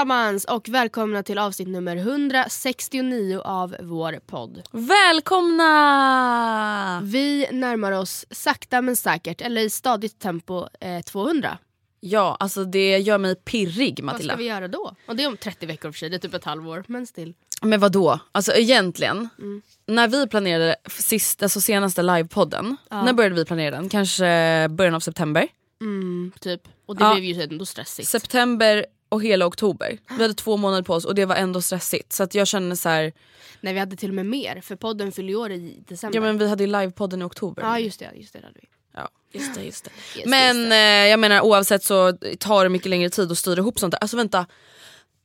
allesammans och välkomna till avsnitt nummer 169 av vår podd. Välkomna! Vi närmar oss sakta men säkert, eller i stadigt tempo, eh, 200. Ja, alltså det gör mig pirrig Vad Matilda. ska vi göra då? Och det är om 30 veckor för sig, det är typ ett halvår, men still. Men vad då? Alltså egentligen, Mm. när vi planerade sist, alltså senaste livepodden, när började vi planera den? Kanske början av september? Mm, typ. Och det Ja. blev ju ändå stressigt. September och hela oktober. Vi hade två månader på oss och det var ändå stressigt. Så att jag känner så här, Nej vi hade till och med mer, för podden fyller ju år i december. ja men vi hade ju livepodden i oktober. Ja just det, just det hade vi. Ja, just det, just det. Just Men just eh, jag menar oavsett så tar det mycket längre tid att styra ihop sånt där. Alltså vänta,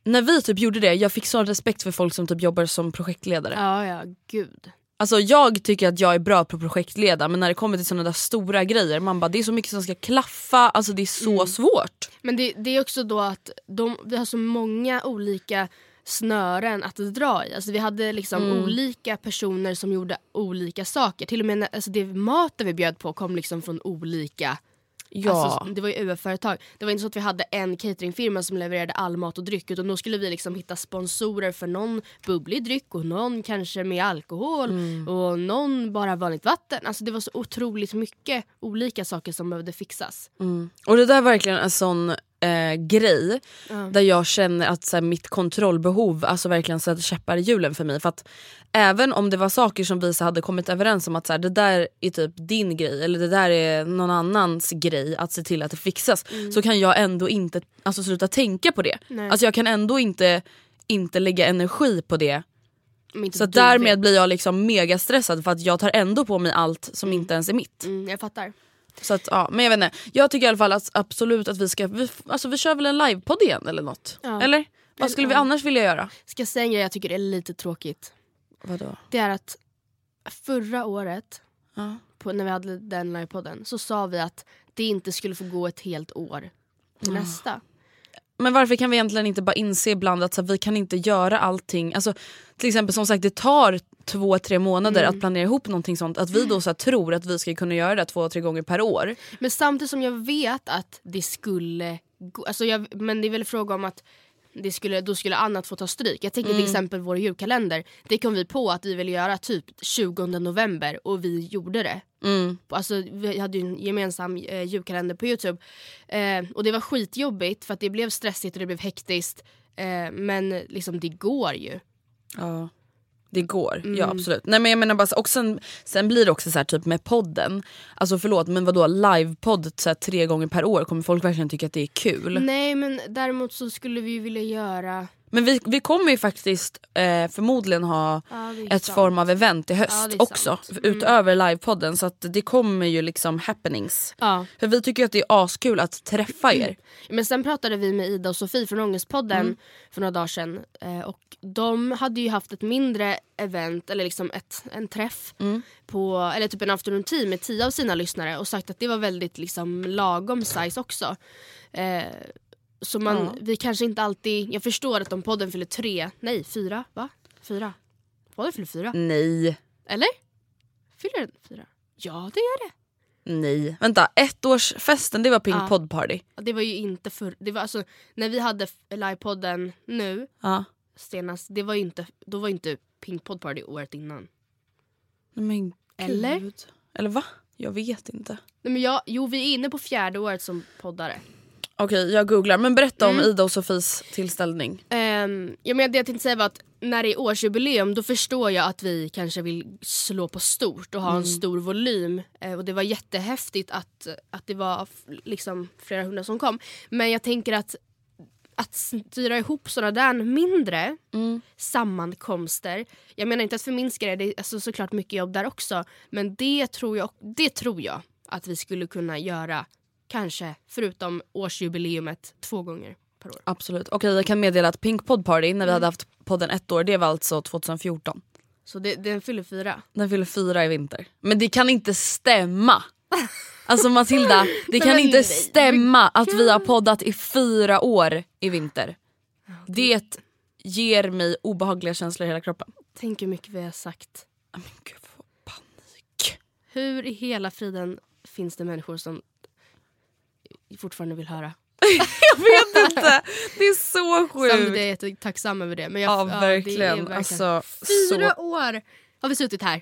när vi typ gjorde det, jag fick sån respekt för folk som typ jobbar som projektledare. Ja ja, gud. Alltså jag tycker att jag är bra på projektleda men när det kommer till såna där stora grejer, man bara det är så mycket som ska klaffa, alltså det är så Mm. svårt. Men det, det är också då att de, vi har så många olika snören att dra i. Alltså vi hade liksom Mm. olika personer som gjorde olika saker. Till och med när, alltså det maten vi bjöd på kom liksom från olika Ja. Alltså, det var ju UF-företag. Det var inte så att vi hade en cateringfirma som levererade all mat och dryck utan då skulle vi liksom hitta sponsorer för någon bubblig dryck och någon kanske med alkohol Mm. och någon bara vanligt vatten. Alltså det var så otroligt mycket olika saker som behövde fixas. Och det där är verkligen en sån eh, grej där jag känner att så här, mitt kontrollbehov alltså verkligen sätter käppar i hjulen för mig. För att även om det var saker som vi så hade kommit överens om att så här, det där är typ din grej eller det där är någon annans grej att se till att det fixas så kan jag ändå inte alltså, sluta tänka på det. Nej. Alltså jag kan ändå inte, inte lägga energi på det Så därmed vet. blir jag liksom mega stressad för att jag tar ändå på mig allt som inte ens är mitt. Mm, jag fattar. Så att, ja, men jag vet inte. Jag tycker i alla fall att absolut att vi ska, vi, alltså vi kör väl en livepodd igen eller något? Ja. Eller? Vad skulle vi ja. annars vilja göra? Ska jag säga en grej jag tycker är lite tråkigt? Vadå? Det är att förra året Ja. på, när vi hade den livepodden så sa vi att det inte skulle få gå ett helt år till nästa. Men varför kan vi egentligen inte bara inse ibland att så, vi kan inte göra allting, alltså, till exempel som sagt det tar två, tre månader Mm. att planera ihop någonting sånt, att vi då så tror att vi ska kunna göra det två, tre gånger per år. Men samtidigt som jag vet att det skulle gå, alltså jag, men det är väl fråga om att det skulle, då skulle annat få ta stryk. Jag tänker till exempel vår julkalender. Det kom vi på att vi ville göra typ 20 november och vi gjorde det. Mm. Alltså, vi hade ju en gemensam eh, julkalender på Youtube. Eh, och det var skitjobbigt för att det blev stressigt och det blev hektiskt. Eh, men liksom det går ju. Ja. Det går, Mm. ja absolut. Nej, men jag menar bara, och sen, sen blir det också så här, typ med podden, alltså förlåt men vadå livepodd så här, tre gånger per år, kommer folk verkligen tycka att det är kul? Nej men däremot så skulle vi vilja göra Men vi, vi kommer ju faktiskt eh, förmodligen ha Ja, ett sant. form av event i höst Ja, också. Mm. Utöver livepodden så att det kommer ju liksom happenings. Ja. För vi tycker att det är askul att träffa er. Men sen pratade vi med Ida och Sofie från Ångestpodden Mm. för några dagar sedan. Eh, och de hade ju haft ett mindre event, eller liksom ett, en träff, Mm. på, eller typ en afternoon tea med tio av sina lyssnare och sagt att det var väldigt liksom, lagom size också. Eh, så man, Ja. vi kanske inte alltid, jag förstår att om podden fyller tre, nej fyra, va? Fyra? Podden fyller fyra, Nej, eller? Fyller den fyra? Ja det gör det. nej. Vänta, ettårsfesten det var Pink Ja. Pod Party. Det var ju inte för, det var alltså, när vi hade livepodden nu Ja. senast, det var inte, då var inte Pink Pod Party året innan. Men gud. Eller? Eller va? Jag vet inte. Nej, men jag, jo vi är inne på fjärde året som poddare. Okej jag googlar men berätta om Mm. Ida och Sofies tillställning. Um, ja, men det jag tänkte säga var att när det är årsjubileum då förstår jag att vi kanske vill slå på stort och ha en stor volym. Eh, och det var jättehäftigt att, att det var liksom flera hundra som kom. Men jag tänker att att styra ihop sådana där mindre sammankomster. Jag menar inte att förminska det, det är alltså såklart mycket jobb där också. Men det tror, jag, det tror jag att vi skulle kunna göra kanske förutom årsjubileumet två gånger per år. Absolut. Okej jag kan meddela att Pink Pod Party när vi hade haft podden ett år det var alltså 2014. Så det, den fyller fyra. Den fyller fyra i vinter. Men det kan inte stämma! Alltså Matilda, det kan inte nej, stämma att vi har poddat i fyra år i vinter. Det ger mig obehagliga känslor i hela kroppen. Tänk hur mycket vi har sagt. Men gud vad panik. Hur i hela friden finns det människor som fortfarande vill höra? Jag vet inte, det är så Samtidigt är sjukt. jag jättetacksam över det. Men jag, Ja det är verkligen. Alltså, Fyra så, år har vi suttit här.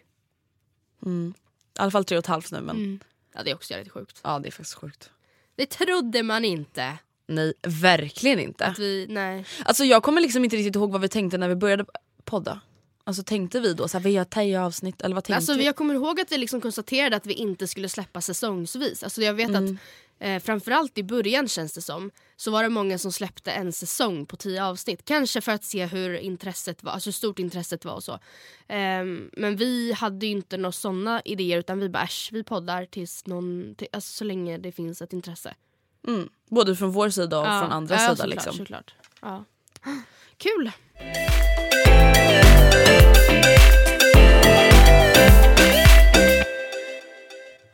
mm. I alla fall tre och ett halvt nu men Mm. Ja, det är också jävligt sjukt. ja det är faktiskt sjukt. Det trodde man inte. Nej verkligen inte. Att vi, nej. Alltså jag kommer liksom inte riktigt ihåg vad vi tänkte när vi började podda. Alltså tänkte vi då så här, vi gör tio avsnitt eller vad tänkte Alltså, vi? jag kommer ihåg att vi liksom konstaterade att vi inte skulle släppa säsongsvis. Alltså, jag vet att eh, framförallt i början känns det som så var det många som släppte en säsong på tio avsnitt. Kanske för att se hur intresset var, alltså hur stort intresset var och så. Ehm, men vi hade ju inte några såna idéer utan vi bara äsch, vi poddar tills någon, till, alltså, så länge det finns ett intresse. Mm. Både från vår sida och Ja. från andra ja, sidan. såklart, Liksom. Såklart. Ja. Kul!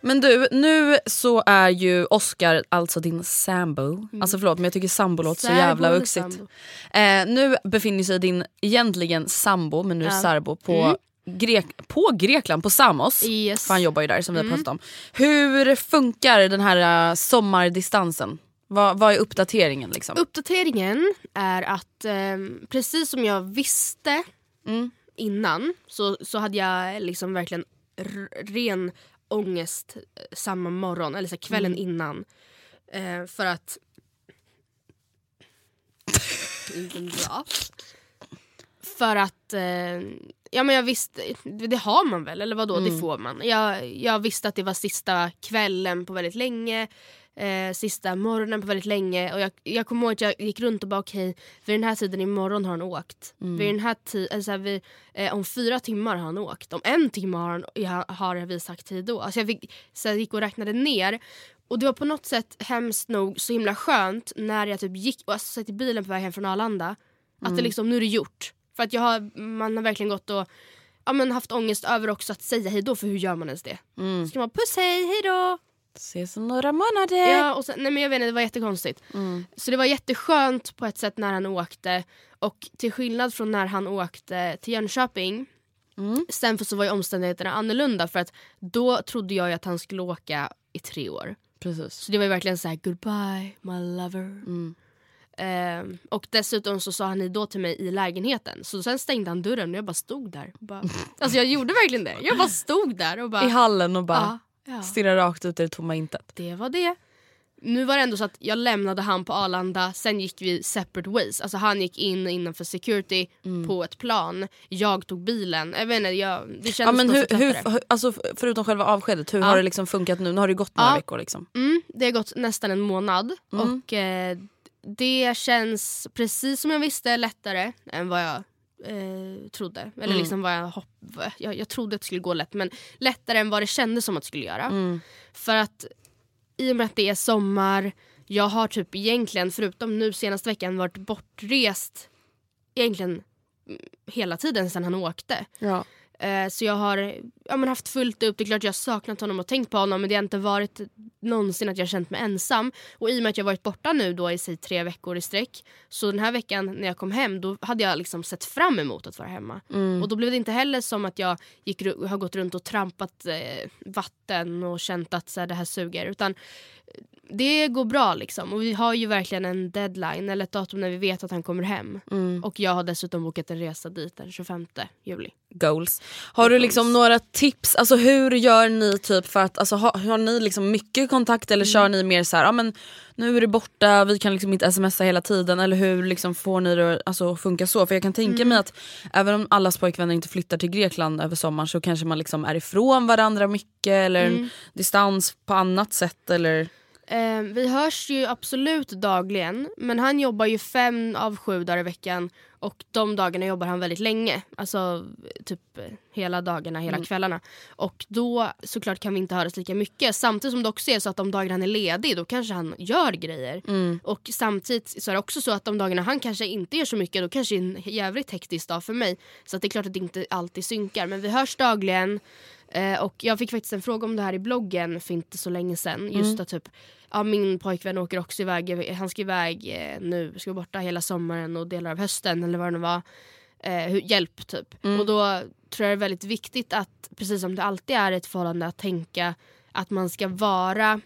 Men du, nu så är ju Oscar alltså din sambo. Alltså förlåt men jag tycker sambo låter så jävla sambo? Eh, nu befinner sig din egentligen sambo, men nu Ja. särbo, på, Grek- på Grekland, på Samos. Yes. För han jobbar ju där som vi har pratat om. Hur funkar den här uh, sommardistansen? Vad, vad är uppdateringen liksom? Uppdateringen är att ehm, precis som jag visste Mm. Innan så, så hade jag liksom verkligen ren ångest eh, samma morgon, eller så kvällen Mm. innan. Eh, för att... Bra. För att... Eh, ja men jag visste, det har man väl eller vadå, Mm. det får man. Jag, jag visste att det var sista kvällen på väldigt länge. Eh, sista morgonen på väldigt länge och jag, jag kommer ihåg att jag gick runt och bara okej, vid den här tiden imorgon har han åkt. Vid den här ti- alltså, vid, eh, om fyra timmar har han åkt. Om en timme har, han, har vi sagt tid då. Alltså jag, fick, så jag gick och räknade ner. Och det var på något sätt hemskt nog så himla skönt när jag typ gick och alltså, satt i bilen på väg hem från Arlanda. Att det liksom, nu är det gjort. För att jag har, man har verkligen gått och ja, men haft ångest över också att säga hej då för hur gör man ens det? Mm. Ska man puss hej, hej då? Ses om några månader. Ja, och sen, nej men jag vet inte, det var jättekonstigt. Så det var jätteskönt på ett sätt när han åkte. Och till skillnad från när han åkte till Jönköping Sen för så var ju omständigheterna annorlunda för att då trodde jag att han skulle åka i tre år. Precis. Så det var verkligen så här: goodbye my lover. Ehm, och dessutom så sa han hej då till mig i lägenheten. Så sen stängde han dörren och jag bara stod där. Bara, alltså jag gjorde verkligen det. Jag bara stod där och bara... I hallen och bara ja, ja. stirrar rakt ut i det tomma intet. Det var det. Nu var det ändå så att jag lämnade han på Arlanda, sen gick vi separate ways. Alltså han gick in innanför security Mm. på ett plan, jag tog bilen. Jag vet inte, jag, det kändes Ja, men hur, hur, hur, alltså, förutom själva avskedet, hur Ja. har det liksom funkat nu? Nu har det gått några Ja. veckor. Liksom. Mm, det har gått nästan en månad Mm. och eh, det känns precis som jag visste lättare än vad jag eh, trodde. Eller Mm. liksom vad jag, hopp, jag, jag trodde att det skulle gå lätt men lättare än vad det kändes som att det skulle göra. Mm. För att i och med att det är sommar, jag har typ egentligen förutom nu senaste veckan varit bortrest egentligen mm, hela tiden sedan han åkte. Ja. Eh, så jag har ja, men haft fullt upp. Det är klart jag har saknat honom och tänkt på honom men det har inte varit någonsin att jag har känt mig ensam. Och i och med att jag varit borta nu då i säg tre veckor i sträck så den här veckan när jag kom hem då hade jag liksom sett fram emot att vara hemma. Och då blev det inte heller som att jag gick, har gått runt och trampat eh, vatten och känt att så här, det här suger. Utan det går bra liksom. Och vi har ju verkligen en deadline eller ett datum när vi vet att han kommer hem. Och jag har dessutom bokat en resa dit den 25 juli. Goals. Har du liksom några tips, alltså hur gör ni typ för att, alltså, har, har ni liksom mycket kontakt eller kör ni mer så här, ja men nu är det borta, vi kan liksom inte smsa hela tiden eller hur liksom får ni det att alltså, funka så? För jag kan tänka mig att även om allas pojkvänner inte flyttar till Grekland över sommaren så kanske man liksom är ifrån varandra mycket eller en distans på annat sätt eller Eh, vi hörs ju absolut dagligen men han jobbar ju fem av sju dagar i veckan och de dagarna jobbar han väldigt länge. Alltså typ eh, hela dagarna, hela kvällarna. Och då såklart kan vi inte höras lika mycket. Samtidigt som det också är så att de dagar han är ledig då kanske han gör grejer. Och samtidigt så är det också så att de dagarna han kanske inte gör så mycket då kanske är en jävligt hektisk dag för mig. Så det är klart att det inte alltid synkar men vi hörs dagligen. Eh, och jag fick faktiskt en fråga om det här i bloggen för inte så länge sedan. Just att typ, ja, min pojkvän åker också iväg. Han ska iväg eh, nu, ska vara borta hela sommaren och delar av hösten eller vad det nu var. Eh, hjälp typ. Och då tror jag det är väldigt viktigt att, precis som det alltid är i ett förhållande, att tänka att man ska vara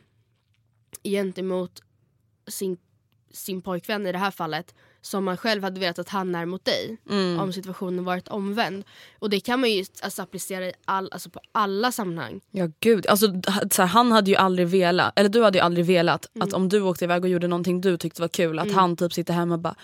gentemot sin, sin pojkvän i det här fallet som man själv hade velat att han är mot dig om situationen varit omvänd. Och det kan man ju alltså, applicera i all, alltså, på alla sammanhang. Ja gud, alltså, här, han hade ju aldrig velat, eller du hade ju aldrig velat att om du åkte iväg och gjorde någonting du tyckte var kul att han typ sitter hemma och bara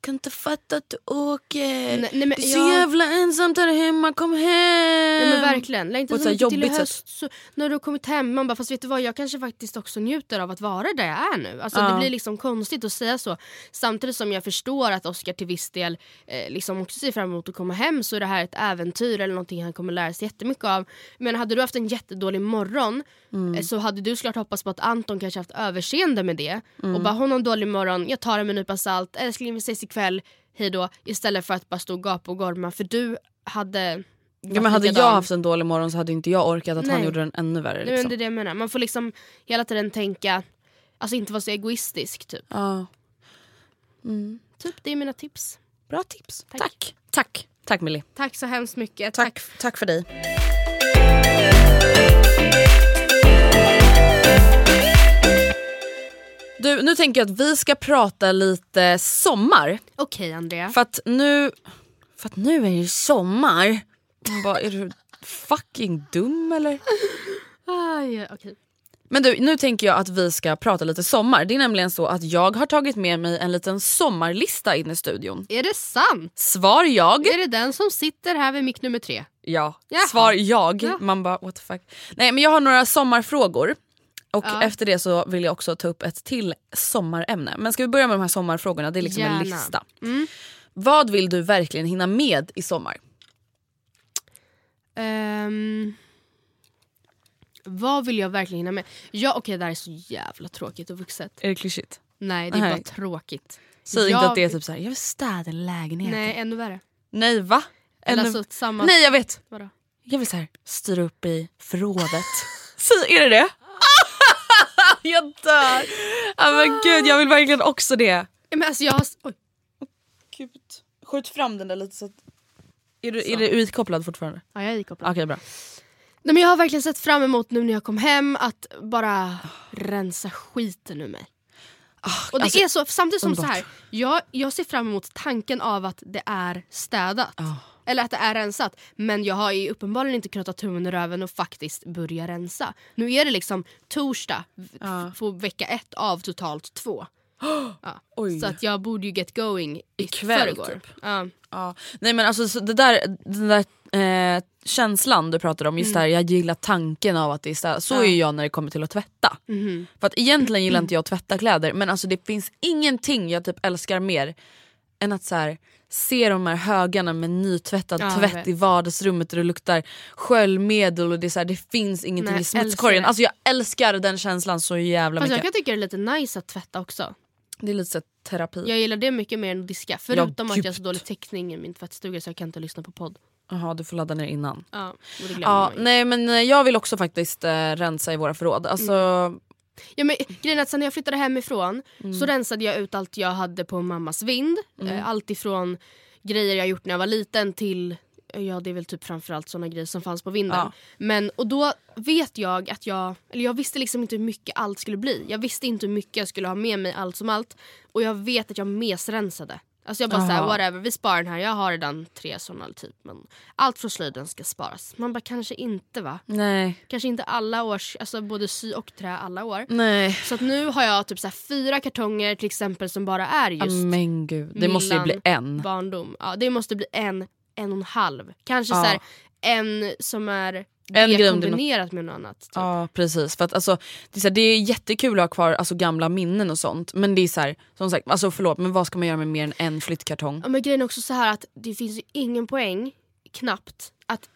kan inte fatta att du åker, Nej, nej, men det är så jag- jävla ensamt där hemma, kom hem. Nej men verkligen. Längtar så här till jobbigt sätt. höst. Så, när du har kommit hem, man bara fast vet du vad jag kanske faktiskt också njuter av att vara där jag är nu. Alltså, Ja. Det blir liksom konstigt att säga så. Samtidigt som jag förstår att Oscar till viss del eh, liksom också ser fram emot att komma hem så är det här ett äventyr eller någonting han kommer lära sig jättemycket av. Men hade du haft en jättedålig morgon Mm. eh, så hade du såklart hoppats på att Anton kanske haft överseende med det. Mm. Och bara hon har en dålig morgon, jag tar det med en nypa salt, älskling vi ses ikväll, hejdå. Istället för att bara stå och gapa och gorma för du hade Ja, men hade jag haft en dålig morgon så hade inte jag orkat att han Nej. gjorde den ännu värre. Nej, men Liksom. det är det jag menar. Man får liksom hela tiden tänka, alltså inte vara så egoistisk typ. Ja. Typ det är mina tips. Bra tips. Tack. Tack. Tack, Tack Millie. Tack så hemskt mycket. Tack, tack för dig. Du, nu tänker jag att vi ska prata lite sommar. Okej Andrea. För att nu, för att nu är det sommar. Bara, är du fucking dum eller? Aj, okej. Men du, nu tänker jag att vi ska prata lite sommar. Det är nämligen så att jag har tagit med mig en liten sommarlista in i studion. Är det sant? Svar jag. Är det den som sitter här vid mick nummer tre? Ja. Jaha. Svar jag. Ja. Man bara what the fuck. Nej men jag har några sommarfrågor. Och Ja. efter det så vill jag också ta upp ett till sommarämne. Men ska vi börja med de här sommarfrågorna? Det är liksom en Gärna. lista. Mm. Vad vill du verkligen hinna med i sommar? Ehm, vad vill jag verkligen hinna med? Ja, okej det här är så jävla tråkigt och vuxet. Är det klyschigt? Nej det är Nej. bara tråkigt. Säg Jag inte att det är typ såhär, jag vill städa lägenheten. Nej ännu värre. Nej va? Eller Ännu- alltså samma... Nej jag vet! Vadå? Jag vill så här, styra upp i förrådet. Säg, är det det? jag dör! Ja, men gud jag vill verkligen också det. Men alltså jag har... Oj. Gud. Skjut fram den där lite så att... Är du, är du utkopplad fortfarande? Ja, jag är ikopplad. Okej bra. Nej, men jag har verkligen sett fram emot nu när jag kom hem att bara rensa skiten ur mig. Och det alltså, är så, samtidigt som underbart. så här, jag, jag ser fram emot tanken av att det är städat. Eller att det är rensat. Men jag har ju uppenbarligen inte kunnat ta tummen ur röven och faktiskt börja rensa. Nu är det liksom torsdag v- på vecka ett av totalt två. Ja. Oj. Så att jag borde ju get going i Ikväll, förrgår. typ. Ja. Ja. Nej men alltså så det där, den där eh, känslan du pratade om, just det här, jag gillar tanken av att det är städat. Så är ju jag när det kommer till att tvätta. För att egentligen gillar inte jag att tvätta kläder men alltså det finns ingenting jag typ älskar mer än att så här, se de här högarna med nytvättad Ja, jag tvätt vet. i vardagsrummet och det luktar sköljmedel och det, är så här, det finns ingenting Nej, i smutskorgen. det. Alltså jag älskar den känslan så jävla Fast jag mycket. kan tycka det är lite nice att tvätta också. Det är lite så terapi. Jag gillar det mycket mer än att diska. Förutom att jag har så dålig täckning i min tvättstuga så jag kan inte lyssna på podd. Jaha du får ladda ner innan. Ja, och det Ja, ju. nej men eh, jag vill också faktiskt eh, rensa i våra förråd. Alltså, Ja, men, grejen är att sen när jag flyttade hemifrån Mm. så rensade jag ut allt jag hade på mammas vind. Eh, allt ifrån grejer jag gjort när jag var liten till Ja det är väl typ framförallt såna grejer som fanns på vinden. Ja. Men, och då vet jag att jag, eller jag visste liksom inte hur mycket allt skulle bli. Jag visste inte hur mycket jag skulle ha med mig allt som allt. Och jag vet att jag mesrensade. Alltså jag bara såhär, whatever, vi sparar den här. Jag har redan tre såna typ. Men allt från slöjden ska sparas. Man bara kanske inte va? nej. Kanske inte alla års, alltså både sy och trä alla år. Nej. Så att nu har jag typ så fyra kartonger till exempel som bara är just Men gud, det måste ju bli en. barndom. Ja, det måste bli en, en och en halv. Kanske Ja. så här, en som är En det kombinerat med något annat. Typ. Ja precis, för att alltså, det, är så här, det är jättekul att ha kvar alltså, gamla minnen och sånt men det är så här, som sagt, alltså, förlåt men vad ska man göra med mer än en flyttkartong? Ja, men grejen är också så här att det finns ju ingen poäng, knappt, att,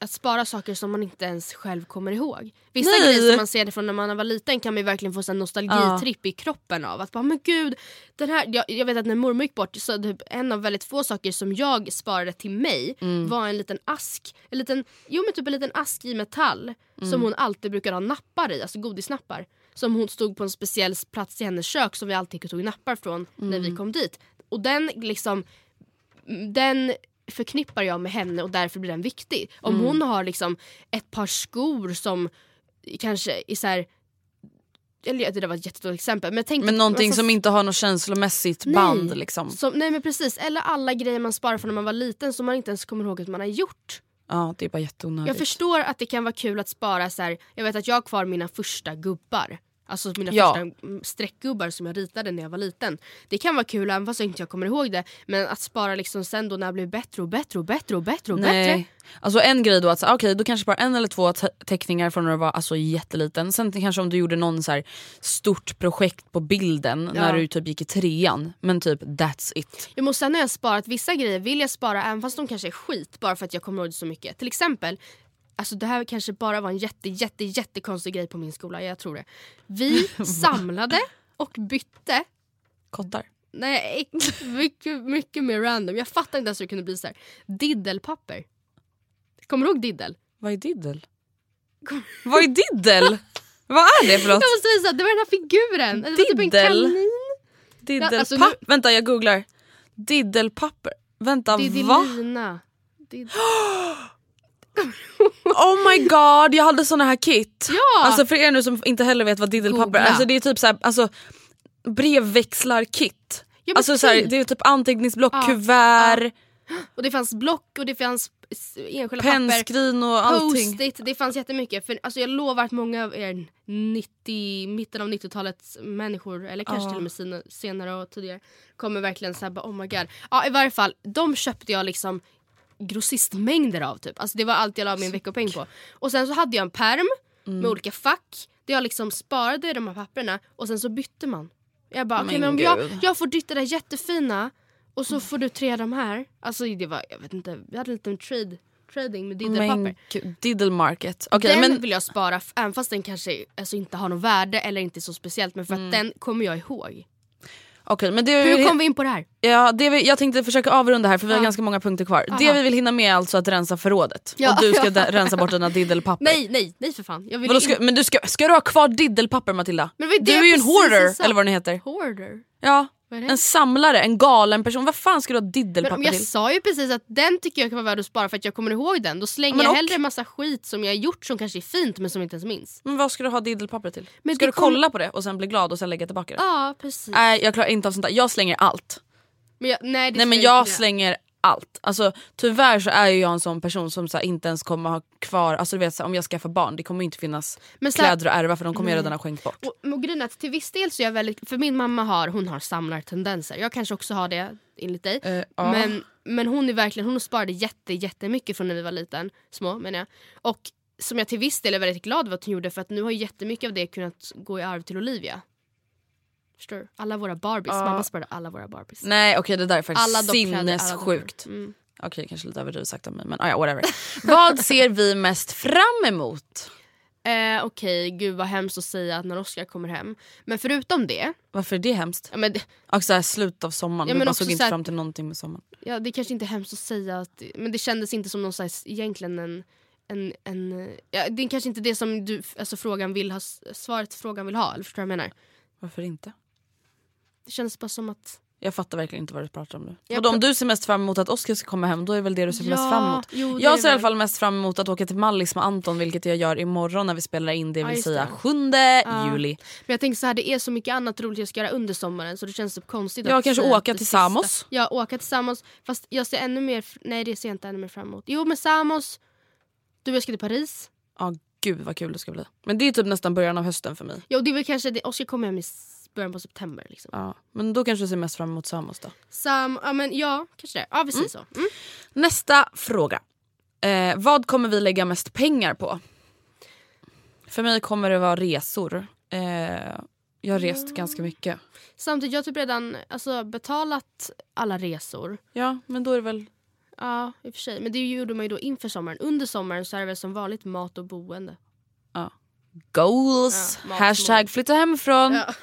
att spara saker som man inte ens själv kommer ihåg. Vissa Nej. grejer som man ser det från när man var liten kan man ju verkligen få en nostalgitripp i kroppen av. Att bara, men gud, den här, jag, jag vet att när mormor gick bort så typ en av väldigt få saker som jag sparade till mig var en liten ask. En liten, jo men typ en liten ask i metall som hon alltid brukade ha nappar i, alltså godisnappar. Som hon stod på en speciell plats i hennes kök som vi alltid tog nappar från när vi kom dit. Och den liksom den förknippar jag med henne och därför blir den viktig. Om Mm. hon har liksom ett par skor som kanske är så här, eller det där var ett jättedåligt exempel men tänk Men någonting alltså, som inte har något känslomässigt Nej. band liksom. som, nej men precis, eller alla grejer man sparar från när man var liten som man inte ens kommer ihåg att man har gjort. Ja det är bara jätteonödigt. Jag förstår att det kan vara kul att spara så här. jag vet att jag har kvar mina första gubbar. Alltså mina Ja. första mm, streckgubbar som jag ritade när jag var liten. Det kan vara kul även fast jag inte kommer ihåg det. Men att spara liksom sen då när jag blev bättre och bättre och bättre och bättre och bättre. Nej. Alltså en grej då att ah, okej, då kanske bara en eller två te- teckningar från när du var alltså, jätteliten. Sen kanske om du gjorde någon så här stort projekt på bilden när Ja. du typ gick i trean. Men typ that's it. Jag måste sen har jag sparat vissa grejer vill jag spara även fast de kanske är skit bara för att jag kommer ihåg det så mycket. Till exempel, alltså det här kanske bara var en jätte jätte jättekonstig grej på min skola, jag tror det. Vi samlade och bytte Kottar. Nej, mycket, mycket mer random. Jag fattar inte ens hur det kunde bli så här. Diddelpapper. Kommer du ihåg diddel? Vad är diddel? Vad är diddel? Vad är det för något? Jag måste här, det var den här figuren. Det var typ en Diddel? kanin. Diddelpapp? Ja, alltså nu- Vänta jag googlar. Diddelpapper. Vänta va? Diddelina. Oh my god jag hade såna här kit. Ja! Alltså för er nu som inte heller vet vad diddelpapper är. Alltså det är typ såhär, alltså brevväxlar-kit. Ja, alltså såhär, typ. det är typ anteckningsblock, Ja, kuvert, Och det fanns block och det fanns enskilda papper. pennskrin och allting. Post-it, det fanns jättemycket. För, alltså, jag lovar att många av er 90, mitten av 90-talets människor, eller kanske Ja. till och med sina, senare och tidigare, kommer verkligen säga oh my god. Ja i varje fall, de köpte jag liksom grossistmängder av typ. Alltså det var allt jag la min veckopeng på. Och sen så hade jag en perm Mm. med olika fack där jag liksom sparade de här papperna och sen så bytte man. Jag bara, okej Men men om jag, jag får ditt det där jättefina och så får du tre av de här. Alltså det var, jag vet inte, vi hade en liten trade, trading med diddelpapper. Men gud, diddlemarket. Okej den men vill jag spara även fast den kanske alltså, inte har något värde eller inte är så speciellt men för att Mm. den kommer jag ihåg. Okej men det, Hur kom vi in på det här? ja, det vi, jag tänkte försöka avrunda här för vi har Ja. ganska många punkter kvar. Det Aha. vi vill hinna med är alltså att rensa förrådet. Ja. Och du ska da- rensa bort dina diddelpapper. Nej, nej, nej för fan. Vadå, ska, men du ska, ska du ha kvar diddelpapper Matilda? Det du det är ju en hoarder eller vad den heter. Hoarder? Ja, det? En samlare, en galen person. Vad fan ska du ha diddelpapper om jag till? sa ju precis att den tycker jag kan vara värd att spara för att jag kommer ihåg den. Då slänger men jag och- hellre en massa skit som jag har gjort som kanske är fint men som jag inte ens minns. Men vad ska du ha diddelpapper till? Men ska du kom- kolla på det och sen bli glad och sen lägga tillbaka det? Ja precis. Nej jag klarar inte av sånt där. Jag slänger allt. Men jag, nej, Nej men jag slänger allt. Alltså tyvärr så är jag en sån person som så här, inte ens kommer ha kvar, alltså du vet så här, om jag skaffar barn det kommer inte finnas Men så här- kläder att ärva för de kommer jag redan ha skänkt bort. Och, och grejen till viss del så är jag väldigt, för min mamma har, hon har samlartendenser. Jag kanske också har det enligt dig. Eh, ja. men, men hon är verkligen, hon sparade jätte, jättemycket från när vi var liten, små menar jag. Och som jag till viss del är väldigt glad över att hon gjorde för att nu har jättemycket av det kunnat gå i arv till Olivia. Förstår du? Alla våra Barbies, mamma sparade alla våra Barbies. Nej okej det där är faktiskt Alla sinnessjukt. Mm. Okej kanske lite överdrivet sagt av mig men ah, ja, whatever. Vad ser vi mest fram emot? Eh, Okej, gud vad hemskt att säga att när Oscar kommer hem. Men förutom det, Varför är det hemskt? ja, men det, Och så här, slut av sommaren, Ja, du men bara också såg inte så här- fram till någonting med sommaren. ja, det kanske inte är hemskt att säga, att, men det kändes inte som någon slags, egentligen en en, en, ja, det är kanske inte det som du, alltså frågan vill ha, svaret frågan vill ha, eller förstår du vad jag menar? Varför inte? Det känns bara som att... Jag fattar verkligen inte vad du pratar om nu. Jag Vadå, om du ser mest fram emot att Oskar ska komma hem då är väl det du ser mest Ja, fram emot? jo, jag ser i alla fall mest fram emot att åka till Mallis med Anton vilket jag gör imorgon när vi spelar in det Ja, vill just säga det. 7 Ja. juli. Men jag tänker så här, det är så mycket annat roligt jag ska göra under sommaren så det känns så konstigt Ja, att kanske säga åka till Samos. Ja, åka till Samos. Fast jag ser ännu mer, nej det ser jag inte ännu mer fram emot. Jo men Samos, du och jag ska till Paris. Ja gud vad kul det ska bli. Men det är typ nästan början av hösten för mig. Ja, och det är väl kanske, det, Oskar kommer hem i början på september. Liksom. Ja. Men då kanske du ser mest fram emot Samos då. Sam, ja men ja, kanske det. Ja vi säger så. Mm. Nästa fråga. Eh, vad kommer vi lägga mest pengar på? För mig kommer det vara resor. Eh, jag har rest ganska mycket. Samtidigt, jag har typ redan alltså, betalat alla resor. Ja men då är det väl Ja, i och för sig. Men det gjorde man ju då inför sommaren. Under sommaren så är det väl som vanligt mat och boende. goals. Ja, Hashtag flytta hemifrån. Ja.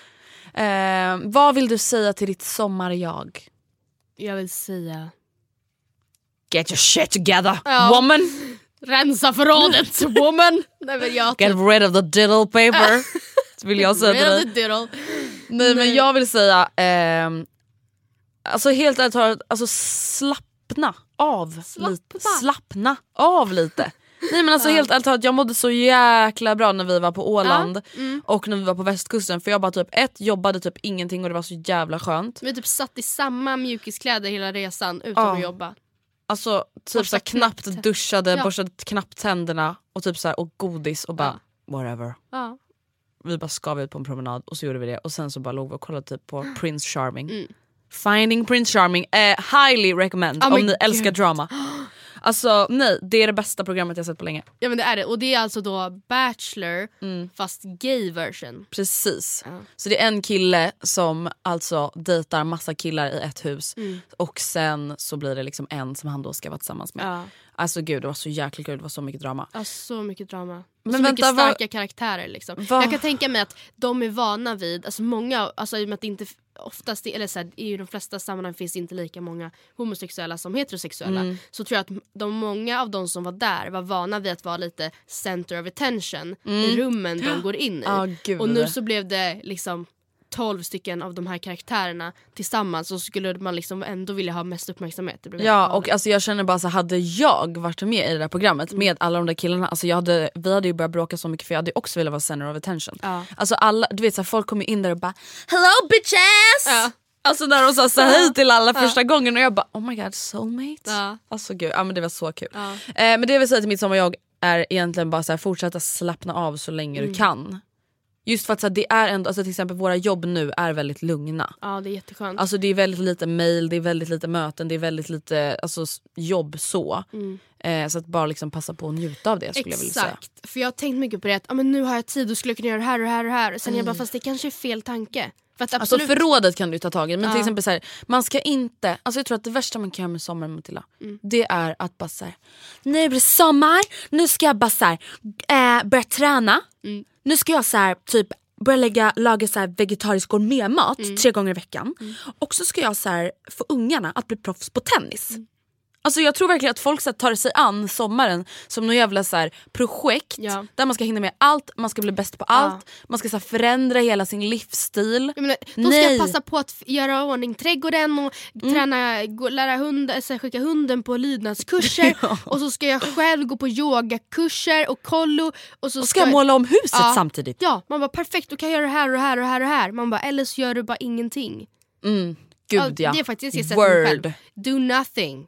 Eh, vad vill du säga till ditt sommar-jag? Jag vill säga... Get your shit together Ja. woman! Rensa förrådet woman! Nej men jag Get rid of the diddle paper. vill jag säga till dig. diddle. Nej men jag vill säga, ehm, alltså helt ärligt alltså slappna av lite. Slappna. Slappna av lite. Nej men alltså helt ärligt jag mådde så jäkla bra när vi var på Åland mm. och när vi var på västkusten för jag bara typ ett jobbade typ ingenting och det var så jävla skönt. Vi typ satt i samma mjukiskläder hela resan utan Ja. att jobba. Alltså typ så knappt duschade, Ja. borstade knappt tänderna och typ så här, och godis och bara whatever. Ja. Vi bara skav ut på en promenad och så gjorde vi det och sen så bara låg vi och kollade typ på Prince Charming. Mm. Finding Prince Charming, eh, highly recommend Oh om ni God. älskar drama. Alltså nej, det är det bästa programmet jag sett på länge. ja men det är det. Och det är alltså då Bachelor Mm. fast gay version. Precis. Ja. Så det är en kille som alltså dejtar massa killar i ett hus Mm. och sen så blir det liksom en som han då ska vara tillsammans med. Ja. Alltså gud det var så jäkla kul, det var så mycket drama. Ja, så mycket drama. Men så vänta, mycket vad- starka karaktärer. Liksom. vad- Jag kan tänka mig att de är vana vid, alltså många, alltså, i och med att det inte oftast, eller så här, i de flesta sammanhang finns det inte lika många homosexuella som heterosexuella. Mm. Så tror jag att de, många av de som var där var vana vid att vara lite center of attention i rummen de går in i. Gud. Och nu så blev det liksom 12 stycken av de här karaktärerna tillsammans så skulle man liksom ändå vilja ha mest uppmärksamhet. Det blev Ja och alltså jag känner bara så hade jag varit med i det där programmet Mm. med alla de där killarna, alltså jag hade, vi hade ju börjat bråka så mycket för jag hade också velat vara center of attention. Ja. Alltså alla, du vet så här, folk kom ju in där och bara hello bitches! Ja. Alltså när de sa så hej till alla första gången och jag bara oh my god soulmate. Ja. Alltså gud, ja men det var så kul. Ja. Eh, men det jag vill säga till mitt sommarjag är egentligen bara så här, fortsätta slappna av så länge Mm. du kan. Just för att så här, det är ändå, alltså till exempel våra jobb nu är väldigt lugna. ja det är jätteskönt. Alltså det är väldigt lite mail, det är väldigt lite möten, det är väldigt lite alltså, jobb så. Eh, så att bara liksom passa på att njuta av det skulle jag vilja säga. Exakt, för jag har tänkt mycket på det att ah, men nu har jag tid och skulle kunna göra det här och det här och det här. Sen jag bara fast det kanske är fel tanke. För att Alltså absolut, förrådet kan du ta tag i men till Ja. exempel så här, man ska inte, alltså jag tror att det värsta man kan göra med sommaren Matilda, Mm. det är att bara såhär, nu är det sommar, nu ska jag bara såhär, eh, börja träna, Mm. Nu ska jag så här, typ börja lägga, laga så här vegetarisk gourmetmat Mm. tre gånger i veckan och så ska jag så här, få ungarna att bli proffs på tennis. Alltså jag tror verkligen att folk så här, tar sig an sommaren som något jävla så här, projekt Ja. där man ska hinna med allt, man ska bli bäst på allt, man ska så här, förändra hela sin livsstil. menar, då ska Nej. jag passa på att göra ordning trädgården och träna, gå, lära hund, så här, skicka hunden på lydnadskurser och så ska jag själv gå på yogakurser och kollo. Och så Och ska jag måla om huset Ja. samtidigt? Ja, man bara perfekt då kan jag göra det här och det här och det här och det här. Man bara eller så gör du bara ingenting. Mm, gud ja. Det är faktiskt jag mig Word. själv. Do nothing.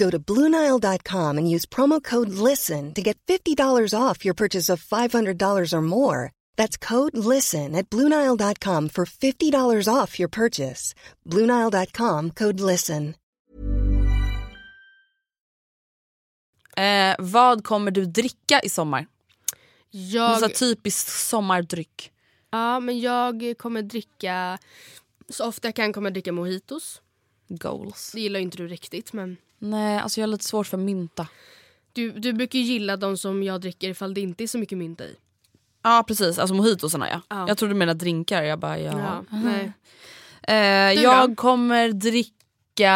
Go to Bluenile.com and use promo code LISTEN to get $50 off your purchase of $500 or more. That's code LISTEN at Bluenile.com for $50 off your purchase. Bluenile.com code LISTEN. Eh, vad kommer du dricka i sommar? Jag, Någon typisk sommardryck. ja, men jag kommer dricka... Så ofta jag kan kommer jag dricka mojitos. Goals. Det gillar inte du riktigt men... Nej, alltså jag har lite svårt för mynta. Du, du brukar ju gilla de som jag dricker ifall det inte är så mycket mynta i. Ja precis, alltså mojitosarna ja. Ja. Jag trodde du menade drinkar, jag bara ja. Ja, nej. Eh, Du jag kommer dricka,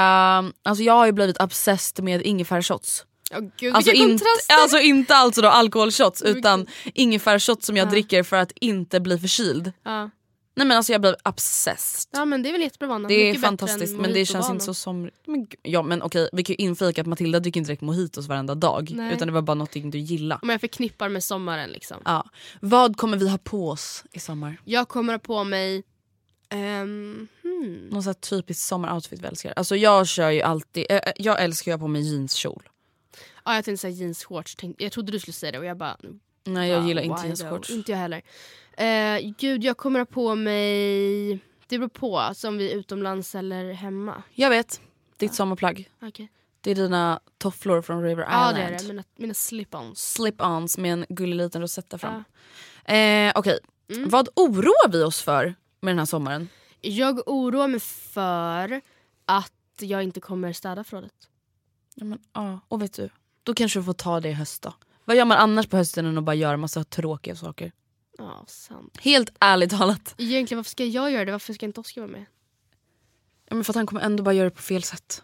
alltså jag har ju blivit obsessed med ingefärsshots. Ja, gud, Alltså inte, alltså inte alltså då alkoholshots utan ingefärsshots som jag dricker för att inte bli förkyld. ja. Nej men alltså jag blev obsessed. ja men det är väl jättebra vana. Det är fantastiskt men det känns inte så som... Men, gud, ja men okej vi kan ju inflika att Matilda dricker inte direkt mojitos varenda dag. Nej. Utan det var bara någonting du gillar. Om jag förknippar med sommaren liksom. Ja. Vad kommer vi ha på oss i sommar? Jag kommer ha på mig... ehm, hmm. Någon sån typisk sommaroutfit vi älskar. Alltså jag kör ju alltid, äh, jag älskar ju att ha på mig jeanskjol. Ja, jag tänkte säga jeansshorts. Jag trodde du skulle säga det och jag bara... Nej jag wow, gillar inte jeansshorts. Inte jag heller. Eh, gud, jag kommer ha på mig... Det beror på, alltså, om vi är utomlands eller hemma. Jag vet, ditt sommarplagg. Okej. Det är dina tofflor från River Ja, Island. det är det. Mina, mina slip-ons. Slip-ons med en gullig liten rosetta fram. Ja. Eh, Okej, Mm. vad oroar vi oss för med den här sommaren? Jag oroar mig för att jag inte kommer städa förrådet. Ja, men, ja. Och vet du, då kanske du får ta det i höst då. Vad gör man annars på hösten än att bara göra massa tråkiga saker? Ja, sant. Helt ärligt talat. Egentligen, varför ska jag göra det? Varför ska inte Oskar vara med? Ja, men för att han kommer ändå bara göra det på fel sätt.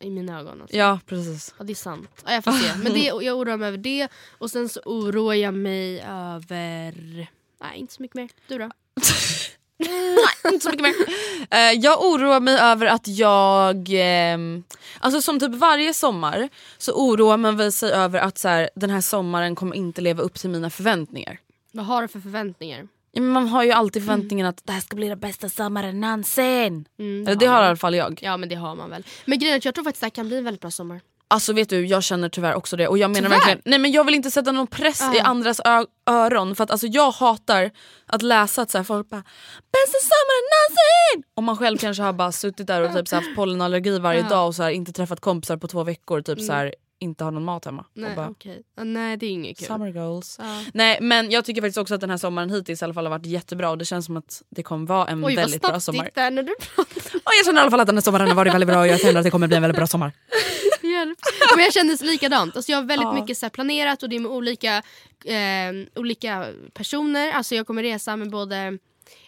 I mina ögon. Alltså. Ja precis. Ja, det är sant. Ja, jag får se. Men det, jag oroar mig över det. Och sen så oroar jag mig över... Nej, inte så mycket mer. Du då? Nej, inte så mycket mer. Eh, jag oroar mig över att jag, ehm, alltså som typ varje sommar så oroar man väl sig över att så här, den här sommaren kommer inte leva upp till mina förväntningar. Vad har du för förväntningar? Ja, men man har ju alltid förväntningen att det här ska bli den bästa sommaren någonsin. Mm, Eller det har i alla fall jag. Ja men det har man väl. Men grejen är att jag tror faktiskt att det här kan bli en väldigt bra sommar. Alltså vet du, jag känner tyvärr också det. Och jag menar Tyvärr? verkligen, nej men jag vill inte sätta någon press i Ah. andras öron. För att alltså jag hatar att läsa att så här, folk bara “bästa sommaren någonsin” och man själv kanske har bara suttit där och typ så här, haft pollenallergi varje Ja. dag och så här, inte träffat kompisar på två veckor. Typ så här, inte har någon mat hemma. Nej och bara, okej. Ja, nej det är inget kul. Summer goals. Nej men jag tycker faktiskt också att den här sommaren hittills i alla fall har varit jättebra och det känns som att det kommer vara en Oj vad väldigt bra snabbt sommar. gick det när du pratade. Och jag känner i alla fall att den här sommaren har varit väldigt bra och jag känner att det kommer bli en väldigt bra sommar. Hjälp. Men jag kände likadant. Alltså jag har väldigt Ja. mycket så planerat och det är med olika, eh, olika personer. Alltså jag kommer resa med både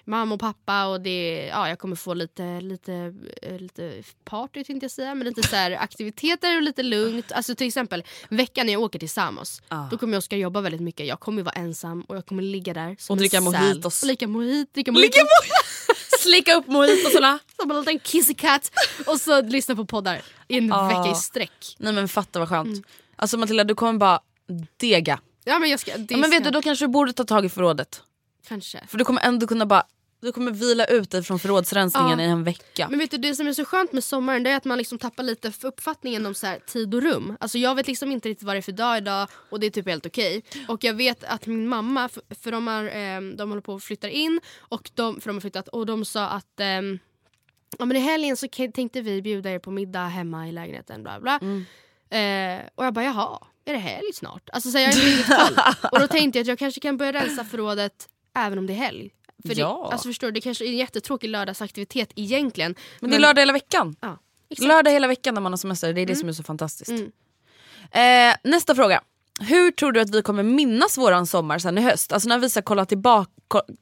mamma och pappa och det, ja, jag kommer få lite, lite, eh, lite party tänkte jag säga. Men lite så här aktiviteter och lite lugnt. Alltså till exempel veckan när jag åker till Samos. Ja. Då kommer jag ska jobba väldigt mycket. Jag kommer vara ensam och jag kommer ligga där som Och dricka mojitos. Och dricka mojit, dricka mojitos. Slicka upp mojitosarna. Som en liten kissy cat. Och så lyssna på poddar i en Ah. vecka i sträck. Nej men fatta vad skönt. Mm. Alltså Matilda du kommer bara dega. Ja men jag ska... Ja, men vet ska- du, då kanske du borde ta tag i förrådet. Kanske. För du kommer ändå kunna bara du kommer vila ut dig från förrådsrensningen Ja. i en vecka. Men vet du det som är så skönt med sommaren det är att man liksom tappar lite för uppfattningen om så här, tid och rum. Alltså jag vet liksom inte riktigt vad det är för dag idag och det är typ helt okej. Och jag vet att min mamma, för, för de, har, eh, de håller på att flytta in och de, för de har flyttat och de sa att ehm, ja, men i helgen så tänkte vi bjuda er på middag hemma i lägenheten. Bla bla. Eh, och jag bara jaha, är det helg snart? Alltså så jag inte riktigt koll. Och då tänkte jag att jag kanske kan börja rensa förrådet även om det är helg. För det, Ja. alltså förstår du, det kanske är en jättetråkig lördagsaktivitet egentligen. Men det är lördag hela veckan. Ja, exakt. Lördag hela veckan när man har semester, det är det som är så fantastiskt. Mm. Eh, nästa fråga. Hur tror du att vi kommer minnas våran sommar sen i höst? Alltså när vi ska kolla tillbaka,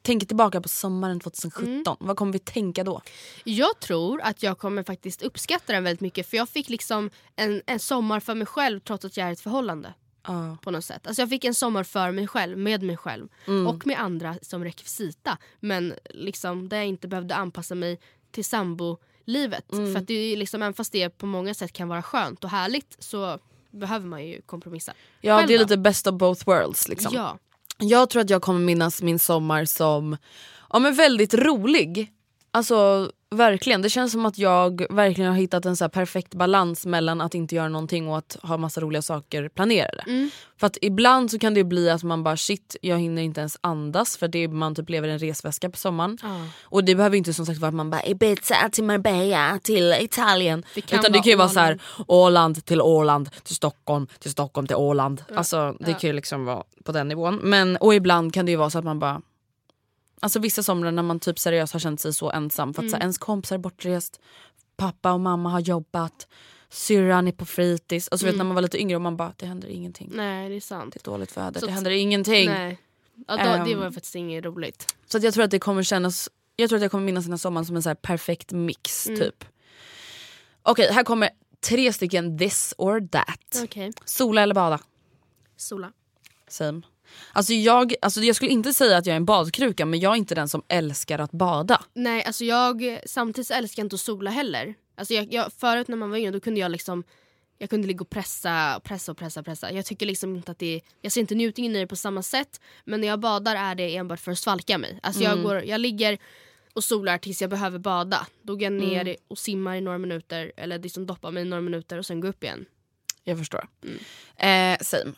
tänker tillbaka på sommaren 2017, Mm. vad kommer vi tänka då? Jag tror att jag kommer faktiskt uppskatta den väldigt mycket för jag fick liksom en, en sommar för mig själv trots att jag är i ett förhållande. Ja. På något sätt. Alltså jag fick en sommar för mig själv, med mig själv Mm. och med andra som rekvisita. Men liksom där jag inte behövde anpassa mig till sambolivet. Mm. För att det är liksom, även fast det på många sätt kan vara skönt och härligt så behöver man ju kompromissa. Ja Själv det är då? lite best of both worlds liksom. Ja. Jag tror att jag kommer minnas min sommar som ja, men väldigt rolig. Alltså verkligen, det känns som att jag verkligen har hittat en så perfekt balans mellan att inte göra någonting och att ha massa roliga saker planerade. Mm. För att ibland så kan det ju bli att man bara shit jag hinner inte ens andas för det är, man typ lever i en resväska på sommaren. Ja. Och det behöver inte som sagt vara att man bara Ibiza till Marbella till Italien. Det kan Utan det kan ju vara så här Åland. Till Åland till Stockholm till Stockholm till Åland. Alltså det kan ju liksom vara på den nivån. Men, och ibland kan det ju vara så att man bara Alltså vissa somrar när man typ seriöst har känt sig så ensam för att så här, ens kompisar är bortrest, pappa och mamma har jobbat, syrran är på fritids. Alltså vet, när man var lite yngre och man bara det händer ingenting. Nej det är sant. Det är dåligt väder, Så det händer ingenting. Nej. Ja, då, det Ehm. var faktiskt inget roligt. Så jag tror att det kommer kännas, jag tror att jag kommer minnas den här sommaren som en så perfekt mix Mm. typ. Okej här kommer tre stycken this or that. Okej. Sola eller bada? Sola. Same. Alltså jag, alltså jag skulle inte säga att jag är en badkruka men jag är inte den som älskar att bada. Nej, alltså jag, samtidigt älskar jag inte att sola heller. Alltså jag, jag, förut när man var yngre då kunde jag liksom jag kunde ligga och pressa, pressa och pressa. pressa. Jag tycker liksom inte att det Jag ser inte njutningen i det på samma sätt. Men när jag badar är det enbart för att svalka mig. Alltså jag, går, jag ligger och solar tills jag behöver bada. Då går jag ner och simmar i några minuter. Eller liksom doppar mig i några minuter och sen går upp igen. Jag förstår. Eh, same.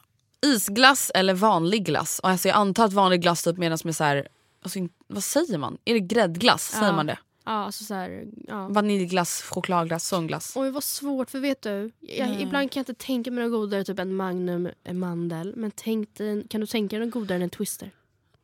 Isglass eller vanlig glass? Och Alltså jag antar att vanlig glass typ menas med så här, alltså, vad säger man? Är det gräddglass? Säger Ja. man det? Ja, alltså så här, ja. Vaniljglass, chokladglass, sån glass? Oj vad svårt för vet du, jag, ibland kan jag inte tänka mig något godare typ en Magnum, en mandel. Men tänk dig, kan du tänka dig något godare än en Twister?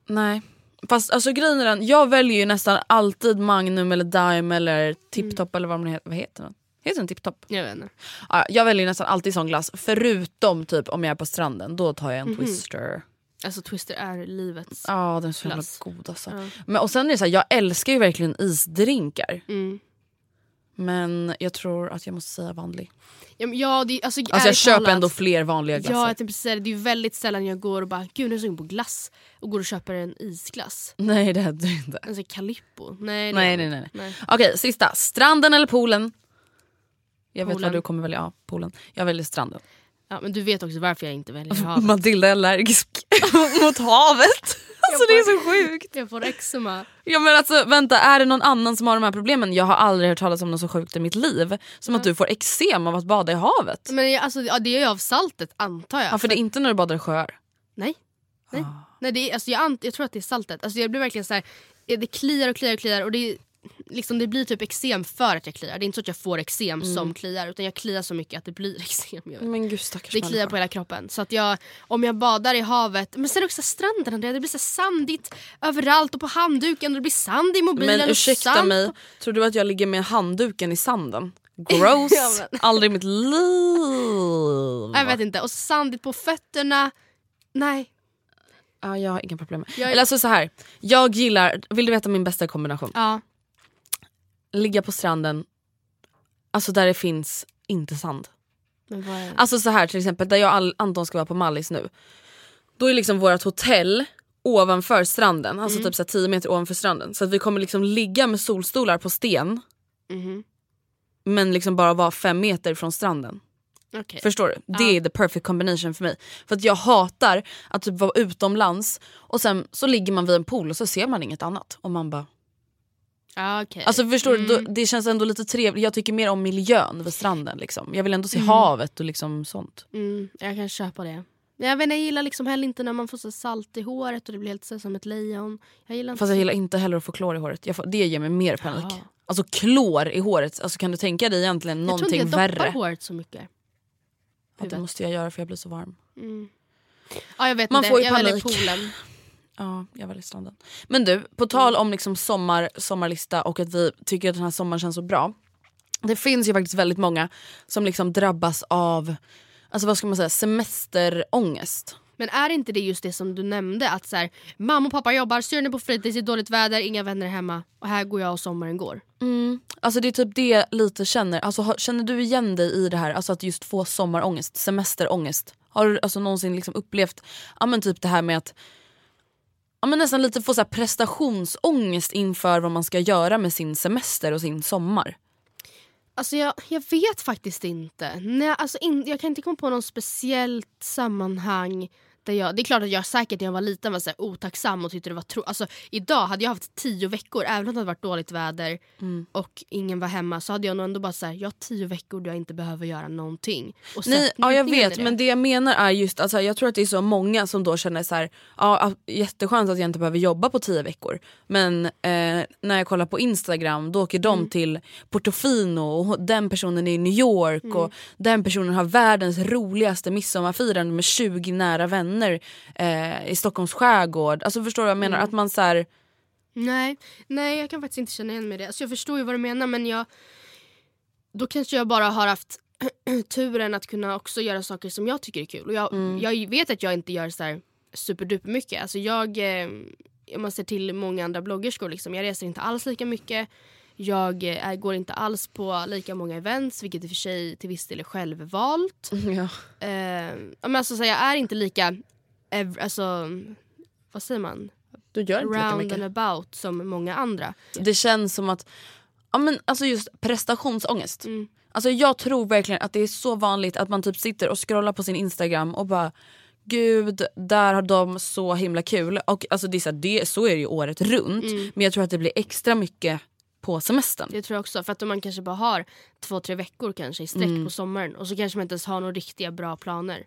Nej. Fast alltså grejen är den, jag väljer ju nästan alltid Magnum eller Dime eller Tiptop eller vad, man heter, vad heter den? Heter den Tiptop? Jag vet inte. Ja, jag väljer nästan alltid sån glass förutom typ om jag är på stranden, då tar jag en Twister. Alltså Twister är livets. Ja den är så jävla Glass. god alltså. Ja. Men, och sen är det så här, jag älskar ju verkligen isdrinkar. Mm. Men jag tror att jag måste säga vanlig. Ja, men ja, det, alltså, Alltså jag ärligt köper talat- ändå fler vanliga glassar. Ja, jag tänkte precis säga det. Det är ju väldigt sällan jag går och bara gud nu är jag sugen på glass och går och köper en isglass. Nej det hade du inte. Alltså Calippo. Nej, det Nej nej nej. inte. nej. Okej sista, stranden eller poolen? Jag vet Poolen. vad du kommer välja, ja poolen. Jag väljer stranden. Ja, men du vet också varför jag inte väljer havet. Matilda är allergisk mot havet. Alltså det är så sjukt. Jag får eczema. Ja men alltså vänta, är det någon annan som har de här problemen? Jag har aldrig hört talas om något så sjukt i mitt liv. Som att du får eksem av att bada i havet. Men jag, alltså, ja, det är ju av saltet antar jag. Ja för det är inte när du badar i sjöar. Nej. Nej. Ah. Nej det är, alltså, jag, jag tror att det är saltet. Alltså, jag blir verkligen så här, det kliar och kliar och kliar och det, liksom, det blir typ eksem för att jag kliar. Det är inte så att jag får eksem Mm. som kliar utan jag kliar så mycket att det blir eksem. Men gud stackars Det kliar på hela kroppen. Så att jag, om jag badar i havet, men sen också stranden Andrea, det blir så sandigt överallt och på handduken och det blir sand i mobilen. Men ursäkta sand mig, tror du att jag ligger med handduken i sanden? Gross! Ja, Aldrig i mitt liv! Jag vet inte. Och sandigt på fötterna. Nej. Ja, jag har inga problem Jag- Eller alltså så här. jag gillar, vill du veta min bästa kombination? Ja. Ligga på stranden, alltså där det finns inte sand. Alltså så här till exempel, där jag och Anton ska vara på Mallis nu. Då är liksom vårt hotell ovanför stranden, alltså typ så här 10 meter ovanför stranden. Så att vi kommer liksom ligga med solstolar på sten Mhm. men liksom bara vara fem meter från stranden. Okej. Förstår du? Det är the perfect combination för mig. För att jag hatar att typ vara utomlands och sen så ligger man vid en pool och så ser man inget annat. Och man bara... Ja, okej. Alltså förstår du? Mm. Då, det känns ändå lite trevligt. Jag tycker mer om miljön vid stranden. Liksom. Jag vill ändå se Mm. havet och liksom sånt. Mm, jag kan köpa det. Jag, vet, jag gillar liksom heller inte när man får så salt i håret och det blir helt så som ett lejon. Jag gillar inte Fast jag gillar inte heller att få klor i håret. Jag får, det ger mig mer panik. Jaha. Alltså klor i håret, alltså, kan du tänka dig egentligen Jag tror någonting inte jag doppar värre? håret så mycket. Ja, det måste jag göra för jag blir så varm. Mm. Ja, jag vet Man inte. får ju jag panik. poolen. Ja, jag väljer stranden. Men du, på tal om liksom sommar, sommarlista och att vi tycker att den här sommaren känns så bra. Det finns ju faktiskt väldigt många som liksom drabbas av alltså vad ska man säga, semesterångest. Men är inte det just det som du nämnde? Att så här, mamma och pappa jobbar, syrran är på fritids, det är dåligt väder, inga vänner hemma. Och här går jag och sommaren går. Alltså det är typ det lite känner. Alltså, känner du igen dig i det här? Alltså att just få sommarångest, semesterångest. Har du alltså någonsin liksom upplevt ja, men typ det här med att ja, men nästan lite få så här prestationsångest inför vad man ska göra med sin semester och sin sommar? Alltså jag, jag vet faktiskt inte. Nej, alltså in, jag kan inte komma på något speciellt sammanhang. Där jag, det är klart att jag säkert när jag var liten var så här otacksam och tyckte det var tro, alltså, Idag hade jag haft tio veckor, även om det hade varit dåligt väder Mm. och ingen var hemma så hade jag nog ändå bara så här, jag har tio veckor då jag inte behöver göra någonting. Och Nej, ja, jag vet i men det jag menar är just alltså, jag tror att det är så många som då känner så här, ja, jätteskönt att jag inte behöver jobba på tio veckor. Men eh, när jag kollar på Instagram då åker de till Portofino och den personen är i New York och den personen har världens roligaste midsommarfirande med 20 nära vänner eh, i Stockholms skärgård. Alltså förstår du vad jag menar? Att man så här, Nej, nej jag kan faktiskt inte känna igen mig i det. Alltså, jag förstår ju vad du menar men jag... Då kanske jag bara har haft turen att kunna också göra saker som jag tycker är kul. Och jag, jag vet att jag inte gör så här superduper mycket. Alltså jag, eh, om man ser till många andra bloggerskor, liksom, jag reser inte alls lika mycket. Jag eh, går inte alls på lika många events, vilket i och för sig till viss del är självvalt. ja. Eh, men alltså, så jag är inte lika, ev- alltså, vad säger man? du gör inte lika Round mycket. and about som många andra. Det känns som att, ja men alltså just prestationsångest. Mm. Alltså jag tror verkligen att det är så vanligt att man typ sitter och scrollar på sin instagram och bara Gud, där har de så himla kul. Och alltså det är så, här, det, så är det ju året runt. Mm. Men jag tror att det blir extra mycket på semestern. Det tror jag också. För att man kanske bara har två, tre veckor kanske i sträck Mm. på sommaren och så kanske man inte ens har några riktiga bra planer.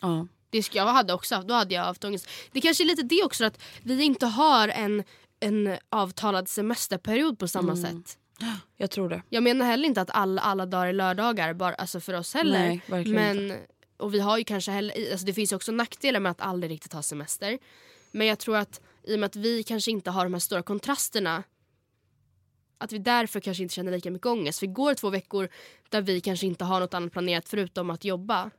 Ja. Det ska jag hade också haft, då hade jag haft ångest. Det kanske är lite det också att vi inte har en, en avtalad semesterperiod på samma Mm. sätt. Jag tror det. Jag menar heller inte att alla, alla dagar är lördagar bara, alltså för oss heller. Nej, verkligen men, Och vi har ju kanske heller, alltså det finns ju också nackdelar med att aldrig riktigt ha semester. Men jag tror att i och med att vi kanske inte har de här stora kontrasterna att vi därför kanske inte känner lika mycket ångest. För går två veckor där vi kanske inte har något annat planerat förutom att jobba.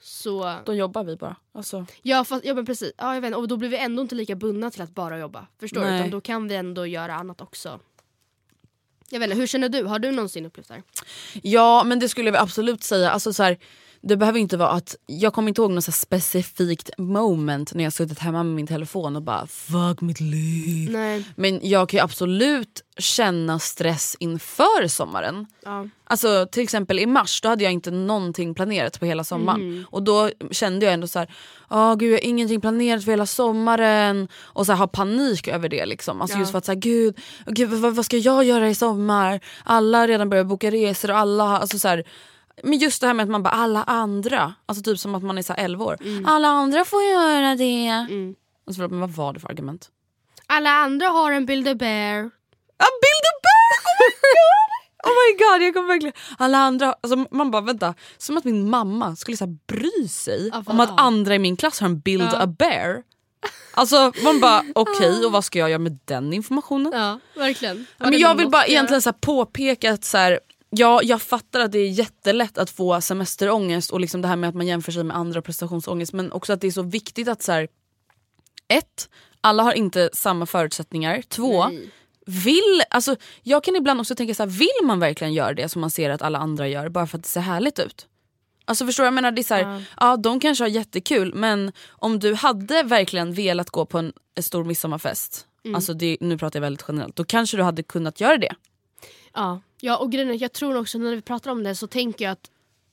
Så Då jobbar vi bara. Alltså, ja, fast, ja men precis. Ja, jag vet, och då blir vi ändå inte lika bundna till att bara jobba. Förstår du? Nej. Utan då kan vi ändå göra annat också. Jag vet inte, hur känner du? Har du någonsin upplevt det här? Ja men det skulle jag absolut säga. Alltså, så här, det behöver inte vara att, jag kommer inte ihåg något specifikt moment när jag suttit hemma med min telefon och bara fuck mitt liv. Nej. Men jag kan ju absolut känna stress inför sommaren. Ja. Alltså till exempel i mars då hade jag inte någonting planerat på hela sommaren. Mm. Och då kände jag ändå så här, åh gud jag har ingenting planerat för hela sommaren. Och så här, ha panik över det liksom. Alltså Ja. just för att så här, gud, gud vad, vad ska jag göra i sommar? Alla har redan börjat boka resor och alla alltså så här, men just det här med att man bara alla andra, alltså typ som att man är så här 11 år. Alla andra får göra det. Mm. Alltså, förlåt, men vad var det för argument? Alla andra har en Build a bear. Ja, Build a bear! Oh my god! Oh my god, jag kommer verkligen... Alla andra, alltså man bara vänta, som att min mamma skulle så här bry sig Ja, om att andra i min klass har en Build Ja. a bear. Alltså man bara okej och vad ska jag göra med den informationen? Ja, verkligen. Har men jag vill bara göra? egentligen så påpeka att så här, ja, jag fattar att det är jättelätt att få semesterångest och liksom det här med att man jämför sig med andra prestationsångest men också att det är så viktigt att så här, ett, alla har inte samma förutsättningar. Två, Nej. vill, alltså, jag kan ibland också tänka så här, vill man verkligen göra det som man ser att alla andra gör bara för att det ser härligt ut? Alltså förstår? Jag menar, det är så här, Ja. ja. de kanske har jättekul men om du hade verkligen velat gå på en, en stor midsommarfest, Mm. alltså det, nu pratar jag väldigt generellt, då kanske du hade kunnat göra det. Ja, ja och grejen jag tror också när vi pratar om det så tänker jag att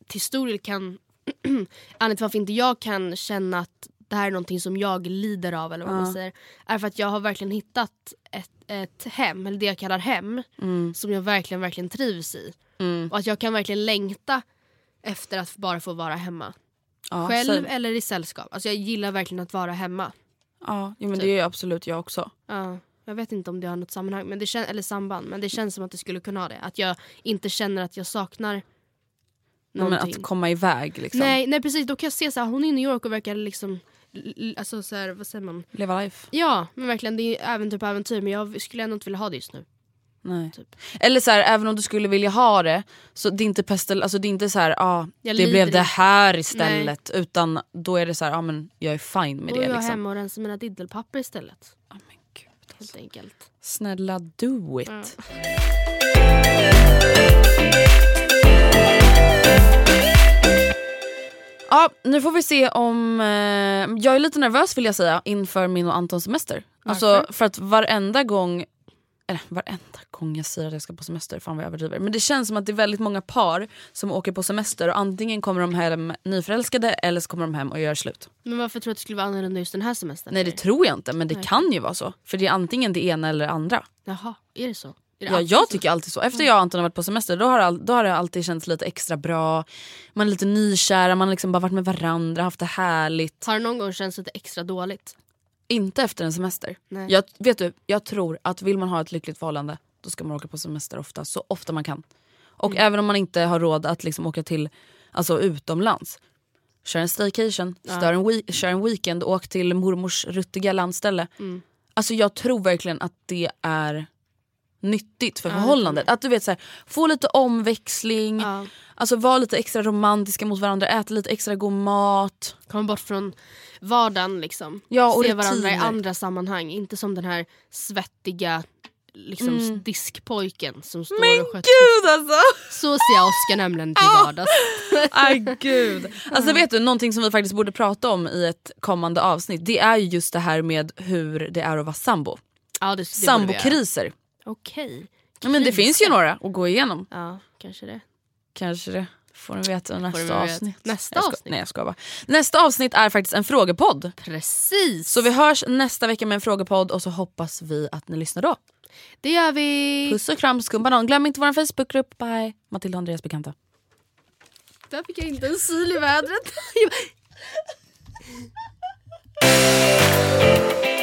till stor del kan anledningen till varför inte jag kan känna att det här är någonting som jag lider av eller vad man säger. Är för att jag har verkligen hittat ett, ett hem, eller det jag kallar hem. Mm. Som jag verkligen, verkligen trivs i. Och att jag kan verkligen längta efter att bara få vara hemma. Ja, Själv same. eller i sällskap. Alltså jag gillar verkligen att vara hemma. Ja, jo, men det är absolut jag också. Ja, jag vet inte om det har något sammanhang men det kän- eller samband men det känns som att det skulle kunna ha det. Att jag inte känner att jag saknar Nej, någonting. att komma iväg liksom. nej, nej precis, då kan jag se så här, hon är i New York och verkar liksom Alltså så här, vad säger man? Leva life. Ja, men verkligen det är äventyr på äventyr men jag skulle ändå inte vilja ha det just nu. Nej. Typ. Eller så här, även om du skulle vilja ha det så det är inte pestel, alltså det är inte så här, ah, Jag det blev det här istället. Utan då är det så här, ah, men jag är fine med och det. jag är Liksom. hemma och rensar mina diddelpapper istället. Gud, Helt enkelt. Snälla do it. Ja. Ja, nu får vi se om... Eh, jag är lite nervös vill jag säga inför min och Antons semester. Alltså för att varenda gång... Eller varenda gång jag säger att jag ska på semester, fan vad jag överdriver. Men det känns som att det är väldigt många par som åker på semester och antingen kommer de hem nyförälskade eller så kommer de hem och gör slut. Men varför tror du att det skulle vara annorlunda just den här semestern? Nej det tror jag inte men det kan ju vara så. För det är antingen det ena eller det andra. Jaha, är det så? Ja, jag tycker alltid så. Efter jag och Anton har varit på semester då har, all, då har det alltid känts lite extra bra. Man är lite nykära, man har liksom bara varit med varandra, haft det härligt. Har det någon gång känts lite extra dåligt? Inte efter en semester. Nej. Jag, vet du, jag tror att vill man ha ett lyckligt förhållande då ska man åka på semester ofta, så ofta man kan. Och Mm. även om man inte har råd att liksom åka till alltså, utomlands. Kör en staycation, stör en we- kör en weekend, åk till mormors ruttiga landställe. Mm. Alltså jag tror verkligen att det är nyttigt för förhållandet. Att du vet så här, få lite omväxling, Ja. alltså vara lite extra romantiska mot varandra, äta lite extra god mat. Komma bort från vardagen liksom. Ja, och Se varandra i rutiner. andra sammanhang. Inte som den här svettiga liksom, diskpojken som står Mm. Men och sköter. gud alltså! Så ser jag Oskar nämligen till vardags. Aj gud. Alltså vet du, någonting som vi faktiskt borde prata om i ett kommande avsnitt det är ju just det här med hur det är att vara sambo. Ja, det, det. Sambokriser. Okej. Ja, men det finns ju några att gå igenom. Ja, kanske det. Kanske det. Får ni veta nästa veta. avsnitt. Nästa jag avsnitt? Nej jag ska bara. Nästa avsnitt är faktiskt en frågepodd. Precis. Så vi hörs nästa vecka med en frågepodd och så hoppas vi att ni lyssnar då. Det gör vi. Puss och kram skumbanan. Glöm inte vår Facebookgrupp. Bye. Matilda och Andreas bekanta. Där fick jag inte en sil i vädret.